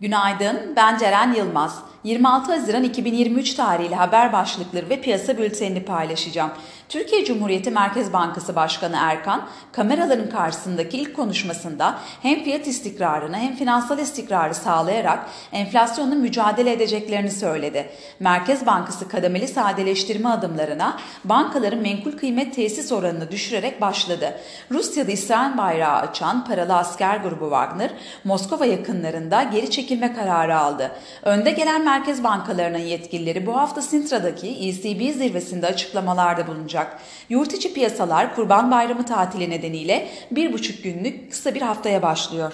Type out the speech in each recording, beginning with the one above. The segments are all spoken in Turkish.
Günaydın, ben Ceren Yılmaz. 26 Haziran 2023 tarihli haber başlıkları ve piyasa bültenini paylaşacağım. Türkiye Cumhuriyeti Merkez Bankası Başkanı Erkan, kameraların karşısındaki ilk konuşmasında hem fiyat istikrarını hem finansal istikrarı sağlayarak enflasyonla mücadele edeceklerini söyledi. Merkez Bankası kademeli sadeleştirme adımlarına bankaların menkul kıymet tesis oranını düşürerek başladı. Rusya'da İsrail bayrağı açan paralı asker grubu Wagner, Moskova yakınlarında geri çekilme kararı aldı. Önde gelen merkez bankalarının yetkilileri bu hafta Sintra'daki ECB zirvesinde açıklamalarda bulunacak. Yurt içi piyasalar Kurban Bayramı tatili nedeniyle bir buçuk günlük kısa bir haftaya başlıyor.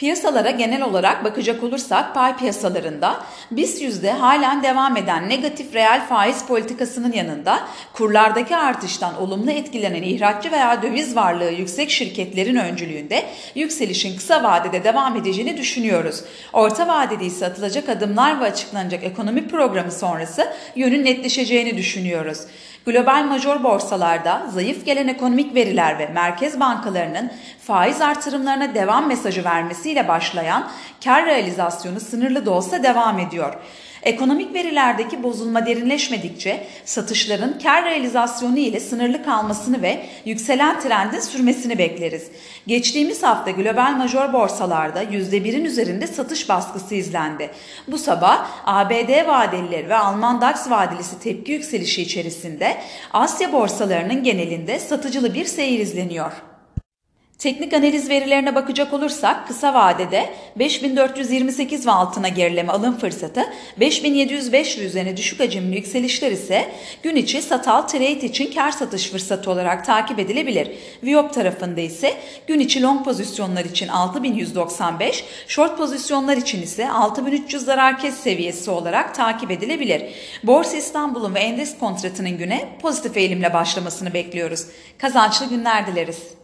Piyasalara genel olarak bakacak olursak pay piyasalarında BIST yüzde halen devam eden negatif reel faiz politikasının yanında kurlardaki artıştan olumlu etkilenen ihraççı veya döviz varlığı yüksek şirketlerin öncülüğünde yükselişin kısa vadede devam edeceğini düşünüyoruz. Orta vadede ise atılacak adımlar ve açıklanacak ekonomi programı sonrası yönün netleşeceğini düşünüyoruz. Global major borsalarda zayıf gelen ekonomik veriler ve merkez bankalarının faiz artırımlarına devam mesajı vermesiyle başlayan kar realizasyonu sınırlı da olsa devam ediyor. Ekonomik verilerdeki bozulma derinleşmedikçe satışların kar realizasyonu ile sınırlı kalmasını ve yükselen trendin sürmesini bekleriz. Geçtiğimiz hafta global major borsalarda %1'in üzerinde satış baskısı izlendi. Bu sabah ABD vadelileri ve Alman DAX vadelisi tepki yükselişi içerisinde Asya borsalarının genelinde satıcılı bir seyir izleniyor. Teknik analiz verilerine bakacak olursak kısa vadede 5428 ve altına gerileme alım fırsatı, 5705 üzerine düşük hacimli yükselişler ise gün içi satal trade için kar satış fırsatı olarak takip edilebilir. Viyop tarafında ise gün içi long pozisyonlar için 6195, short pozisyonlar için ise 6300 zarar kes seviyesi olarak takip edilebilir. Borsa İstanbul'un ve endeks kontratının güne pozitif eğilimle başlamasını bekliyoruz. Kazançlı günler dileriz.